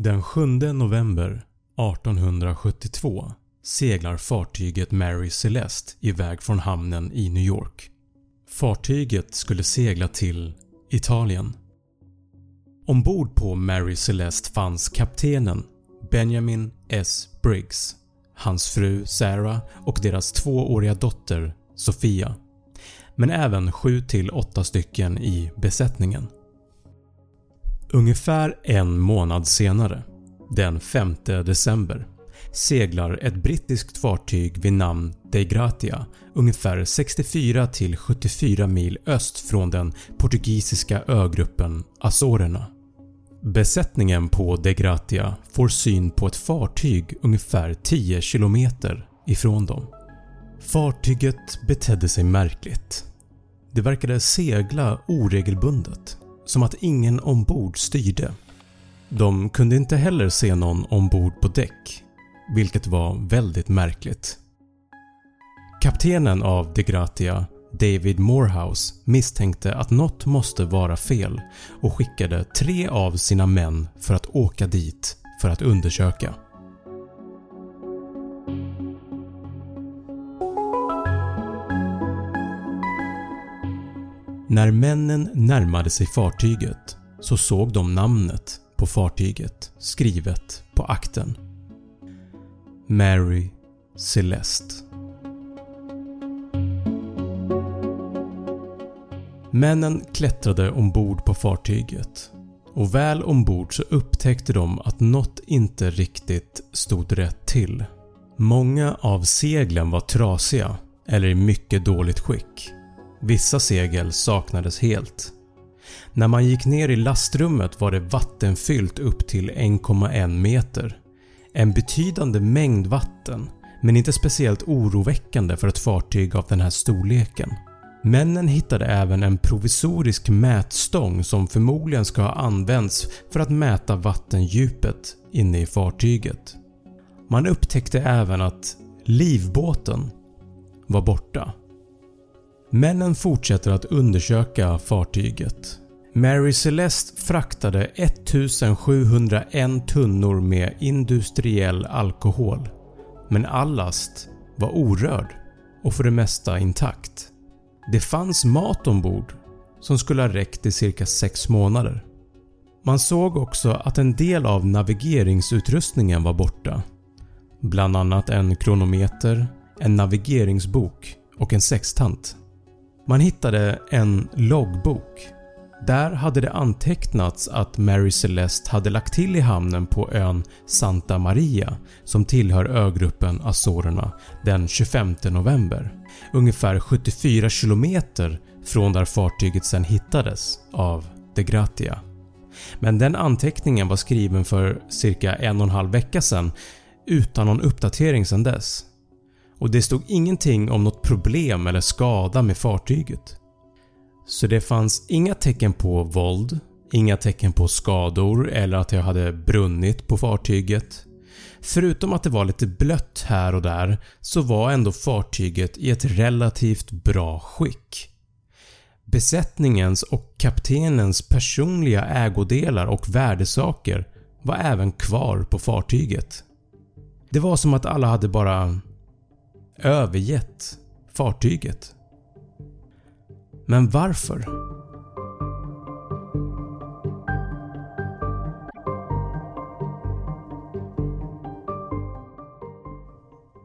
Den 7 november 1872 seglar fartyget Mary Celeste iväg från hamnen i New York. Fartyget skulle segla till Italien. Ombord på Mary Celeste fanns kaptenen Benjamin S. Briggs, hans fru Sarah och deras tvååriga dotter Sofia, men även 7-8 stycken i besättningen. Ungefär en månad senare, den 5 december, seglar ett brittiskt fartyg vid namn Dei Gratia ungefär 64-74 mil öst från den portugisiska ögruppen Azorerna. Besättningen på Dei Gratia får syn på ett fartyg ungefär 10 km ifrån dem. Fartyget betedde sig märkligt. Det verkade segla oregelbundet, som att ingen ombord styrde. De kunde inte heller se någon ombord på däck, vilket var väldigt märkligt. Kaptenen av De Gratia, David Morehouse misstänkte att något måste vara fel och skickade tre av sina män för att åka dit för att undersöka. När männen närmade sig fartyget så såg de namnet på fartyget skrivet på akten. Mary Celeste. Männen klättrade ombord på fartyget och väl ombord så upptäckte de att något inte riktigt stod rätt till. Många av seglen var trasiga eller i mycket dåligt skick. Vissa segel saknades helt. När man gick ner i lastrummet var det vattenfyllt upp till 1,1 meter. En betydande mängd vatten men inte speciellt oroväckande för ett fartyg av den här storleken. Männen hittade även en provisorisk mätstång som förmodligen ska ha använts för att mäta vattendjupet inne i fartyget. Man upptäckte även att livbåten var borta. Männen fortsätter att undersöka fartyget. Mary Celeste fraktade 1701 tunnor med industriell alkohol men all last var orörd och för det mesta intakt. Det fanns mat ombord som skulle ha räckt i cirka 6 månader. Man såg också att en del av navigeringsutrustningen var borta. Bland annat en kronometer, en navigeringsbok och en sextant. Man hittade en loggbok. Där hade det antecknats att Mary Celeste hade lagt till i hamnen på ön Santa Maria som tillhör ögruppen Azorerna den 25 november. Ungefär 74 km från där fartyget sen hittades av De Gratia. Men den anteckningen var skriven för cirka en och en halv vecka sedan utan någon uppdatering sedan dess och det stod ingenting om något problem eller skada med fartyget. Så det fanns inga tecken på våld, inga tecken på skador eller att det hade brunnit på fartyget. Förutom att det var lite blött här och där så var ändå fartyget i ett relativt bra skick. Besättningens och kaptenens personliga ägodelar och värdesaker var även kvar på fartyget. Det var som att alla hade bara övergett fartyget. Men varför?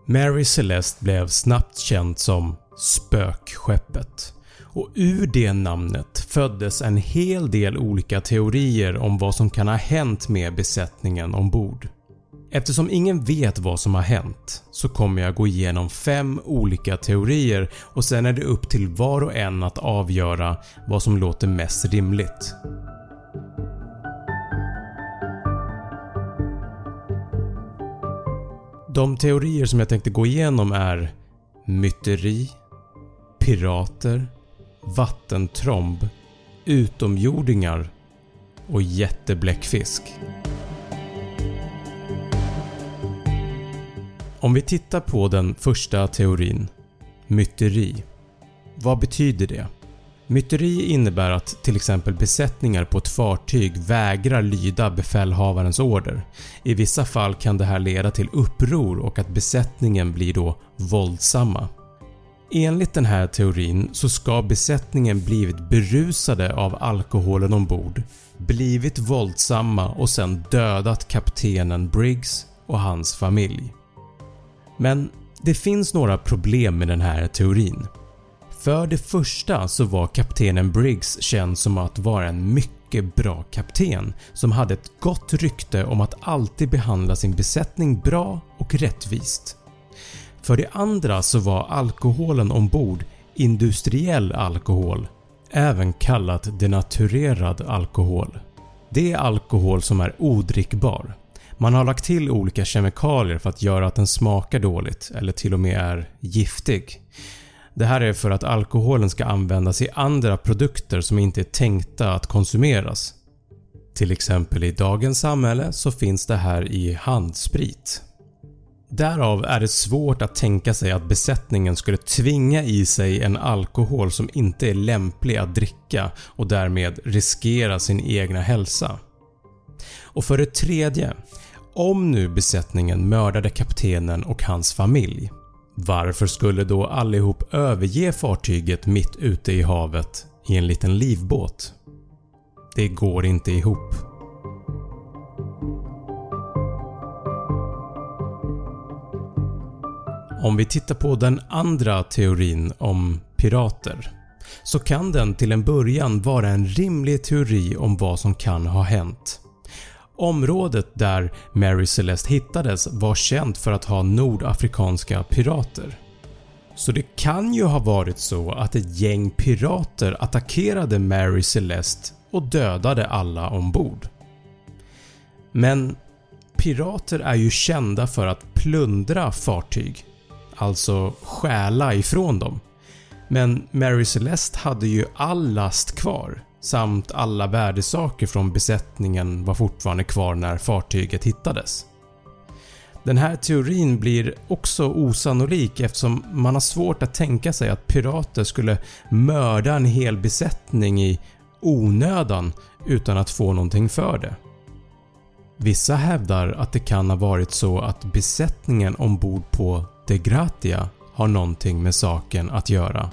Mary Celeste blev snabbt känd som “spökskeppet” och ur det namnet föddes en hel del olika teorier om vad som kan ha hänt med besättningen ombord. Eftersom ingen vet vad som har hänt så kommer jag gå igenom 5 olika teorier och sen är det upp till var och en att avgöra vad som låter mest rimligt. De teorier som jag tänkte gå igenom är myteri, pirater, vattentromb, utomjordingar och jättebläckfisk. Om vi tittar på den första teorin, myteri. Vad betyder det? Myteri innebär att till exempel besättningar på ett fartyg vägrar lyda befälhavarens order. I vissa fall kan det här leda till uppror och att besättningen blir då våldsamma. Enligt den här teorin så ska besättningen blivit berusade av alkoholen ombord, blivit våldsamma och sen dödat kaptenen Briggs och hans familj. Men det finns några problem med den här teorin. För det första så var kaptenen Briggs känd som att vara en mycket bra kapten som hade ett gott rykte om att alltid behandla sin besättning bra och rättvist. För det andra så var alkoholen ombord industriell alkohol, även kallat denaturerad alkohol. Det är alkohol som är odrickbar. Man har lagt till olika kemikalier för att göra att den smakar dåligt eller till och med är giftig. Det här är för att alkoholen ska användas i andra produkter som inte är tänkta att konsumeras. Till exempel i dagens samhälle så finns det här i handsprit. Därav är det svårt att tänka sig att besättningen skulle tvinga i sig en alkohol som inte är lämplig att dricka och därmed riskera sin egna hälsa. Och för det tredje, om nu besättningen mördade kaptenen och hans familj, varför skulle då allihop överge fartyget mitt ute i havet i en liten livbåt? Det går inte ihop. Om vi tittar på den andra teorin om pirater så kan den till en början vara en rimlig teori om vad som kan ha hänt. Området där Mary Celeste hittades var känt för att ha nordafrikanska pirater. Så det kan ju ha varit så att ett gäng pirater attackerade Mary Celeste och dödade alla ombord. Men pirater är ju kända för att plundra fartyg, alltså stjäla ifrån dem. Men Mary Celeste hade ju all last kvar samt alla värdesaker från besättningen var fortfarande kvar när fartyget hittades. Den här teorin blir också osannolik eftersom man har svårt att tänka sig att pirater skulle mörda en hel besättning i onödan utan att få någonting för det. Vissa hävdar att det kan ha varit så att besättningen ombord på De Gratia har någonting med saken att göra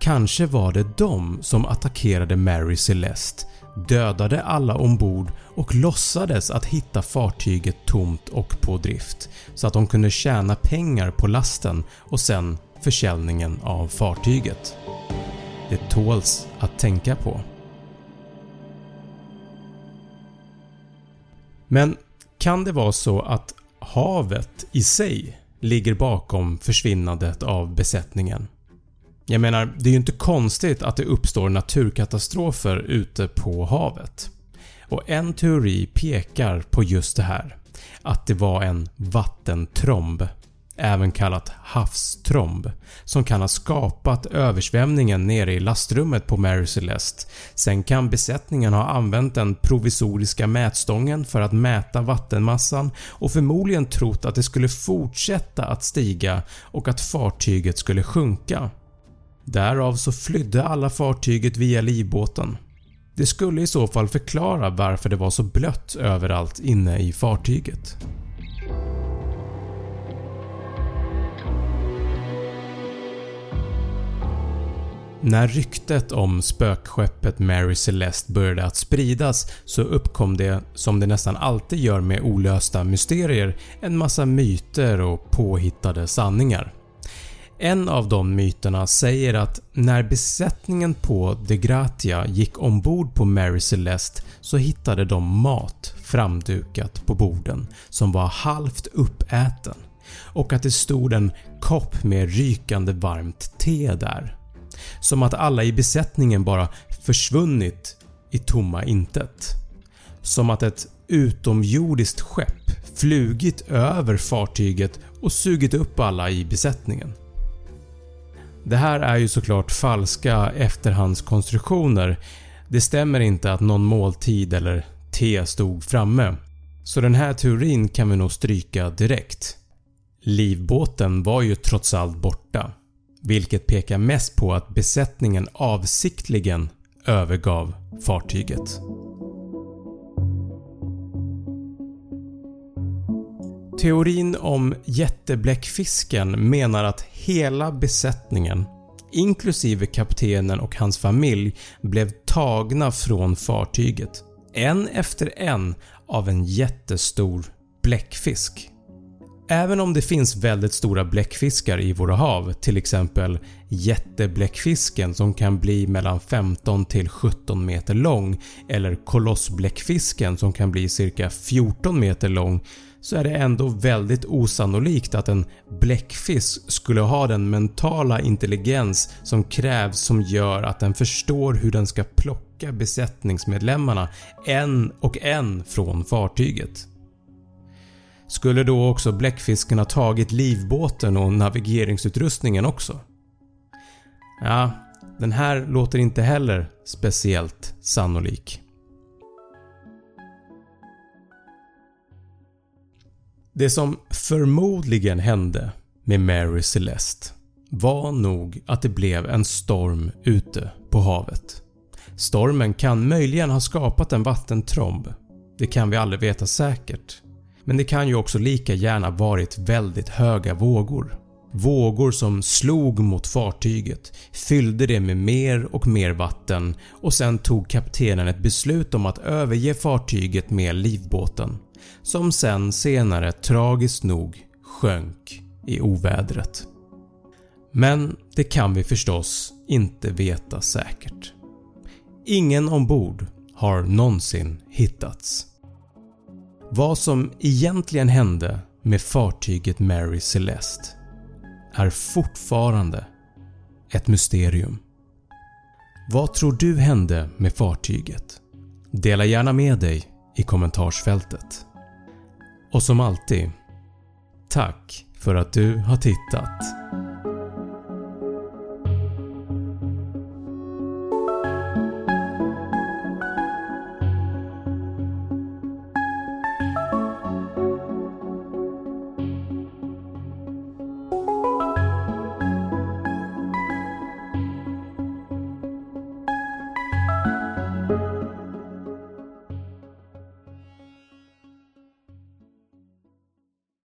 Kanske var det de som attackerade Mary Celeste, dödade alla ombord och låtsades att hitta fartyget tomt och på drift så att de kunde tjäna pengar på lasten och sen försäljningen av fartyget. Det tåls att tänka på. Men kan det vara så att havet i sig ligger bakom försvinnandet av besättningen? Jag menar, det är ju inte konstigt att det uppstår naturkatastrofer ute på havet. Och en teori pekar på just det här. Att det var en vattentromb, även kallat havstromb, som kan ha skapat översvämningen nere i lastrummet på Mary Celeste. Sen kan besättningen ha använt den provisoriska mätstången för att mäta vattenmassan och förmodligen trott att det skulle fortsätta att stiga och att fartyget skulle sjunka. Därav så flydde alla fartyget via livbåten. Det skulle i så fall förklara varför det var så blött överallt inne i fartyget. När ryktet om spökskeppet Mary Celeste började att spridas så uppkom det, som det nästan alltid gör med olösta mysterier, en massa myter och påhittade sanningar. En av de myterna säger att när besättningen på De Gratia gick ombord på Mary Celeste så hittade de mat framdukat på borden som var halvt uppäten och att det stod en kopp med rykande varmt te där. Som att alla i besättningen bara försvunnit i tomma intet. Som att ett utomjordiskt skepp flugit över fartyget och sugit upp alla i besättningen. Det här är ju såklart falska efterhandskonstruktioner. Det stämmer inte att någon måltid eller te stod framme. Så den här teorin kan vi nog stryka direkt. Livbåten var ju trots allt borta. vilket pekar mest på att besättningen avsiktligen övergav fartyget. Teorin om jättebläckfisken menar att hela besättningen inklusive kaptenen och hans familj blev tagna från fartyget en efter en av en jättestor bläckfisk. Även om det finns väldigt stora bläckfiskar i våra hav, till exempel jättebläckfisken som kan bli mellan 15 till 17 meter lång eller kolossbläckfisken som kan bli cirka 14 meter lång så är det ändå väldigt osannolikt att en bläckfisk skulle ha den mentala intelligens som krävs som gör att den förstår hur den ska plocka besättningsmedlemmarna en och en från fartyget. Skulle då också bläckfisken ha tagit livbåten och navigeringsutrustningen också? Ja, den här låter inte heller speciellt sannolik. Det som förmodligen hände med Mary Celeste var nog att det blev en storm ute på havet. Stormen kan möjligen ha skapat en vattentromb. Det kan vi aldrig veta säkert. Men det kan ju också lika gärna varit väldigt höga vågor. Vågor som slog mot fartyget, fyllde det med mer och mer vatten och sen tog kaptenen ett beslut om att överge fartyget med livbåten som sen senare tragiskt nog sjönk i ovädret. Men det kan vi förstås inte veta säkert. Ingen ombord har någonsin hittats. Vad som egentligen hände med fartyget Mary Celeste är fortfarande ett mysterium. Vad tror du hände med fartyget? Dela gärna med dig i kommentarsfältet. Och som alltid, tack för att du har tittat.